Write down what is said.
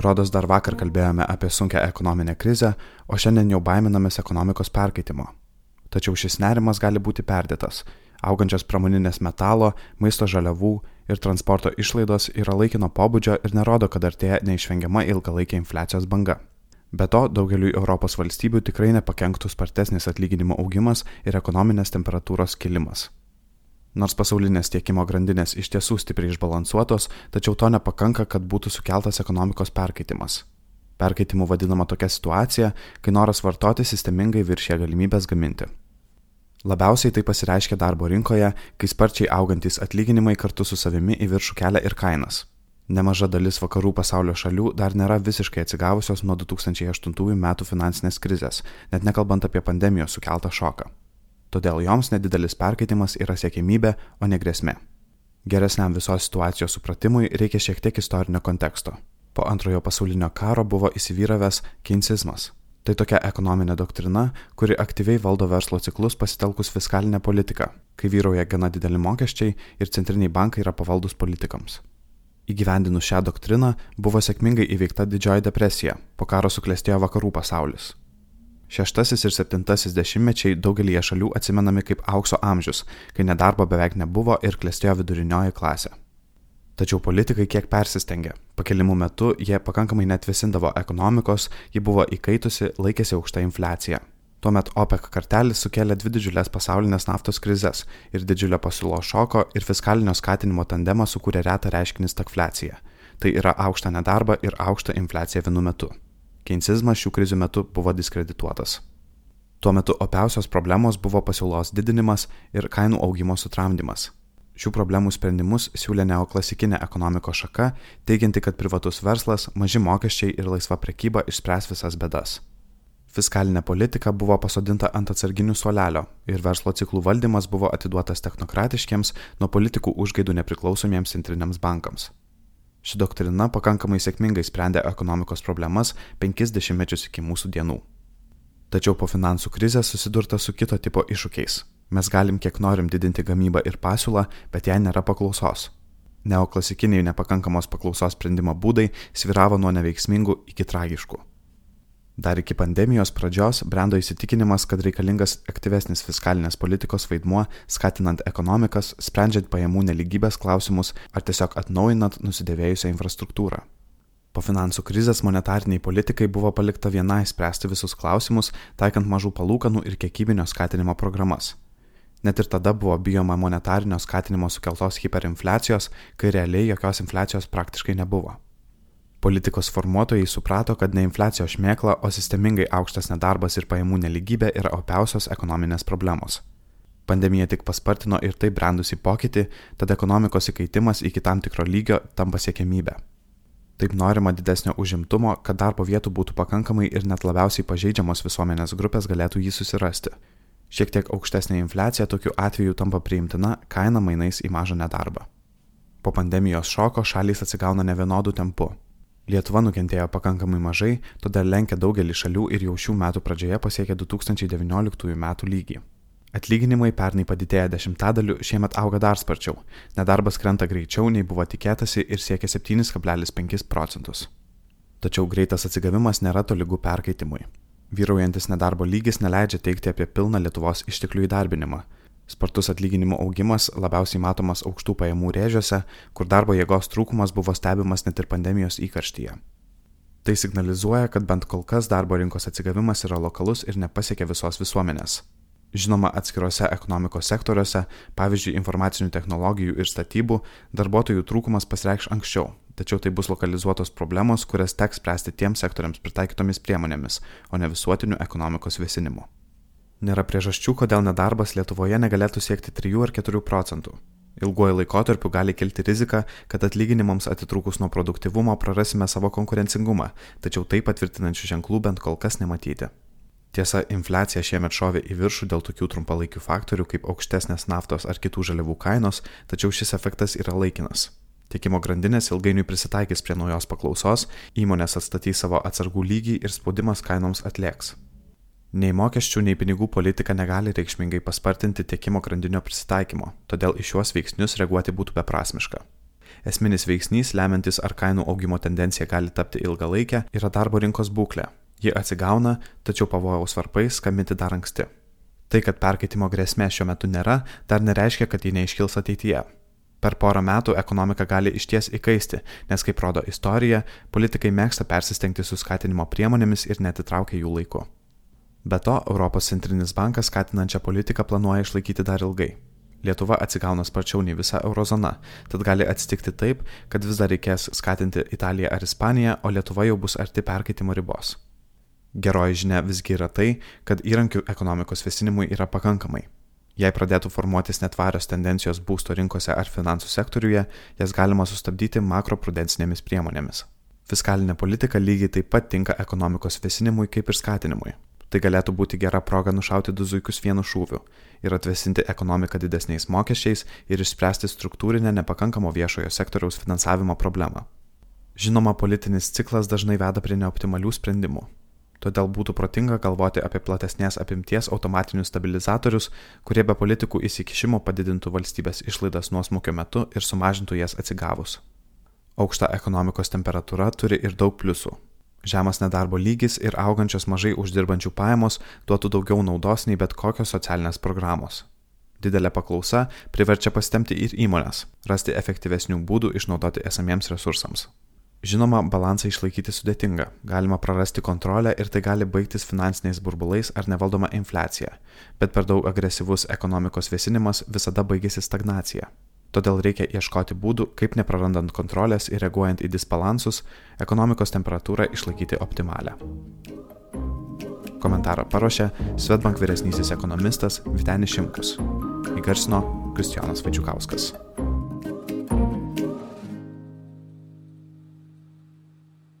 Rodos dar vakar kalbėjome apie sunkę ekonominę krizę, o šiandien jau baiminamės ekonomikos perkaitimo. Tačiau šis nerimas gali būti perdėtas. Augančios pramoninės metalo, maisto žaliavų ir transporto išlaidos yra laikino pobūdžio ir nerodo, kad artėja neišvengiama ilgalaikė infliacijos banga. Be to, daugeliu Europos valstybių tikrai nepakenktų spartesnis atlyginimo augimas ir ekonominės temperatūros kilimas. Nors pasaulinės tiekimo grandinės iš tiesų stipriai išbalansuotos, tačiau to nepakanka, kad būtų sukeltas ekonomikos perkaitimas. Perkaitimu vadinama tokia situacija, kai noras vartoti sistemingai viršė galimybės gaminti. Labiausiai tai pasireiškia darbo rinkoje, kai sparčiai augantis atlyginimai kartu su savimi į viršų kelia ir kainas. Nemaža dalis vakarų pasaulio šalių dar nėra visiškai atsigavusios nuo 2008 metų finansinės krizės, net nekalbant apie pandemijos sukeltą šoką todėl joms nedidelis perkaitimas yra siekimybė, o ne grėsmė. Geresniam visos situacijos supratimui reikia šiek tiek istorinio konteksto. Po antrojo pasaulinio karo buvo įsivyravęs keinsizmas. Tai tokia ekonominė doktrina, kuri aktyviai valdo verslo ciklus pasitelkus fiskalinę politiką, kai vyrauja gana dideli mokesčiai ir centriniai bankai yra pavaldus politikams. Įgyvendinus šią doktriną buvo sėkmingai įveikta didžioji depresija, po karo suklestėjo vakarų pasaulis. Šeštasis ir septintasis dešimtmečiai daugelįje šalių atsimenami kaip aukso amžius, kai nedarbo beveik nebuvo ir klestėjo vidurinioji klasė. Tačiau politikai kiek persistengė. Pakelimų metu jie pakankamai netvesindavo ekonomikos, ji buvo įkaitusi, laikėsi aukšta infliacija. Tuomet OPEC kartelis sukėlė dvi didžiulės pasaulinės naftos krizės ir didžiulio pasiūlos šoko ir fiskalinio skatinimo tandemą sukūrė retą reiškinį stagfliaciją. Tai yra aukštą nedarbą ir aukštą infliaciją vienu metu. Keinsizmas šių krizių metu buvo diskredituotas. Tuo metu opiausios problemos buvo pasiūlos didinimas ir kainų augimo sutramdymas. Šių problemų sprendimus siūlė neoklasikinė ekonomikos šaka, teigianti, kad privatus verslas, maži mokesčiai ir laisva prekyba išspręs visas bedas. Fiskalinė politika buvo pasodinta ant atsarginių suolelio ir verslo ciklų valdymas buvo atiduotas technokratiškiams, nuo politikų užgaidų nepriklausomiems centriniams bankams. Ši doktrina pakankamai sėkmingai sprendė ekonomikos problemas penkis dešimtmečius iki mūsų dienų. Tačiau po finansų krizės susidurta su kito tipo iššūkiais. Mes galim kiek norim didinti gamybą ir pasiūlą, bet jai nėra paklausos. Neoklasikiniai nepakankamos paklausos sprendimo būdai sviravo nuo neveiksmingų iki tragiškų. Dar iki pandemijos pradžios brendo įsitikinimas, kad reikalingas aktyvesnis fiskalinės politikos vaidmuo, skatinant ekonomikas, sprendžiant pajamų neligybės klausimus ar tiesiog atnaujinant nusidėvėjusią infrastruktūrą. Po finansų krizės monetariniai politikai buvo palikta vienai spręsti visus klausimus, taikant mažų palūkanų ir kiekybinio skatinimo programas. Net ir tada buvo bijoma monetarinio skatinimo sukeltos hiperinfliacijos, kai realiai jokios infliacijos praktiškai nebuvo. Politikos formuotojai suprato, kad ne infliacijos šmėkla, o sistemingai aukštas nedarbas ir pajamų neligybė yra opiausios ekonominės problemos. Pandemija tik paspartino ir taip brendusi pokytį, tad ekonomikos įkaitimas iki tam tikro lygio tampa siekiamybė. Taip norima didesnio užimtumo, kad darbo vietų būtų pakankamai ir net labiausiai pažeidžiamos visuomenės grupės galėtų jį susirasti. Šiek tiek aukštesnė infliacija tokiu atveju tampa priimtina kaina mainais į mažą nedarbą. Po pandemijos šoko šalys atsigauna nevienodų tempų. Lietuva nukentėjo pakankamai mažai, todėl lenkia daugelį šalių ir jau šių metų pradžioje pasiekė 2019 metų lygį. Atlyginimai pernai padidėję dešimtadaliu, šiemet auga dar sparčiau, nedarbas krenta greičiau nei buvo tikėtasi ir siekia 7,5 procentus. Tačiau greitas atsigavimas nėra tolygų perkaitimui. Vyraujantis nedarbo lygis neleidžia teikti apie pilną Lietuvos išteklių įdarbinimą, Spartus atlyginimų augimas labiausiai matomas aukštų pajamų rėžiuose, kur darbo jėgos trūkumas buvo stebimas net ir pandemijos įkarštyje. Tai signalizuoja, kad bent kol kas darbo rinkos atsigavimas yra lokalus ir nepasiekia visos visuomenės. Žinoma, atskiruose ekonomikos sektoriuose, pavyzdžiui, informacinių technologijų ir statybų, darbuotojų trūkumas pasireikš anksčiau, tačiau tai bus lokalizuotos problemos, kurias teks spręsti tiems sektoriams pritaikytomis priemonėmis, o ne visuotiniu ekonomikos vėsinimu. Nėra priežasčių, kodėl nedarbas Lietuvoje negalėtų siekti 3 ar 4 procentų. Ilguoju laikotarpiu gali kilti rizika, kad atlyginimams atitrūkus nuo produktivumo prarasime savo konkurencingumą, tačiau tai patvirtinančių ženklų bent kol kas nematyti. Tiesa, infliacija šiemet šovė į viršų dėl tokių trumpalaikių faktorių kaip aukštesnės naftos ar kitų žaliavų kainos, tačiau šis efektas yra laikinas. Tiekimo grandinės ilgainiui prisitaikys prie naujos paklausos, įmonės atstatys savo atsargų lygį ir spaudimas kainoms atlieks. Nei mokesčių, nei pinigų politika negali reikšmingai paspartinti tiekimo grandinio prisitaikymo, todėl į šiuos veiksnius reaguoti būtų beprasmiška. Esminis veiksnys, lemiantis ar kainų augimo tendencija gali tapti ilgalaikė, yra darbo rinkos būklė. Ji atsigauna, tačiau pavojaus varpais skambinti dar anksti. Tai, kad perkaitimo grėsmė šiuo metu nėra, dar nereiškia, kad ji neiškils ateityje. Per porą metų ekonomika gali išties įkaisti, nes kaip rodo istorija, politikai mėgsta persistengti su skatinimo priemonėmis ir netitraukia jų laiku. Be to, Europos centrinis bankas skatinančią politiką planuoja išlaikyti dar ilgai. Lietuva atsigauna sparčiau nei visa eurozona, tad gali atsitikti taip, kad vis dar reikės skatinti Italiją ar Ispaniją, o Lietuva jau bus arti perkaitimo ribos. Geroji žinia visgi yra tai, kad įrankių ekonomikos vėsinimui yra pakankamai. Jei pradėtų formuotis netvarios tendencijos būsto rinkose ar finansų sektoriuje, jas galima sustabdyti makroprudencinėmis priemonėmis. Fiskalinė politika lygiai taip pat tinka ekonomikos vėsinimui kaip ir skatinimui. Tai galėtų būti gera proga nušauti du zuikius vienu šūviu ir atvesinti ekonomiką didesniais mokesčiais ir išspręsti struktūrinę nepakankamo viešojo sektoriaus finansavimo problemą. Žinoma, politinis ciklas dažnai veda prie neoptimalių sprendimų. Todėl būtų protinga galvoti apie platesnės apimties automatinius stabilizatorius, kurie be politikų įsikišimo padidintų valstybės išlaidas nuosmukio metu ir sumažintų jas atsigavus. Aukšta ekonomikos temperatūra turi ir daug pliusų, Žemas nedarbo lygis ir augančios mažai uždirbančių pajamos duotų daugiau naudos nei bet kokios socialinės programos. Didelė paklausa priverčia pastemti ir įmonės, rasti efektyvesnių būdų išnaudoti esamiems resursams. Žinoma, balansą išlaikyti sudėtinga, galima prarasti kontrolę ir tai gali baigtis finansiniais burbulais ar nevaldoma infliacija, bet per daug agresyvus ekonomikos vėsinimas visada baigėsi stagnacija. Todėl reikia ieškoti būdų, kaip neprarandant kontrolės ir reaguojant į disbalansus, ekonomikos temperatūrą išlaikyti optimalią. Komentarą paruošė Svetbank vyresnysis ekonomistas Vitenis Šimkus. Įgarsino Kristijonas Vačiukauskas.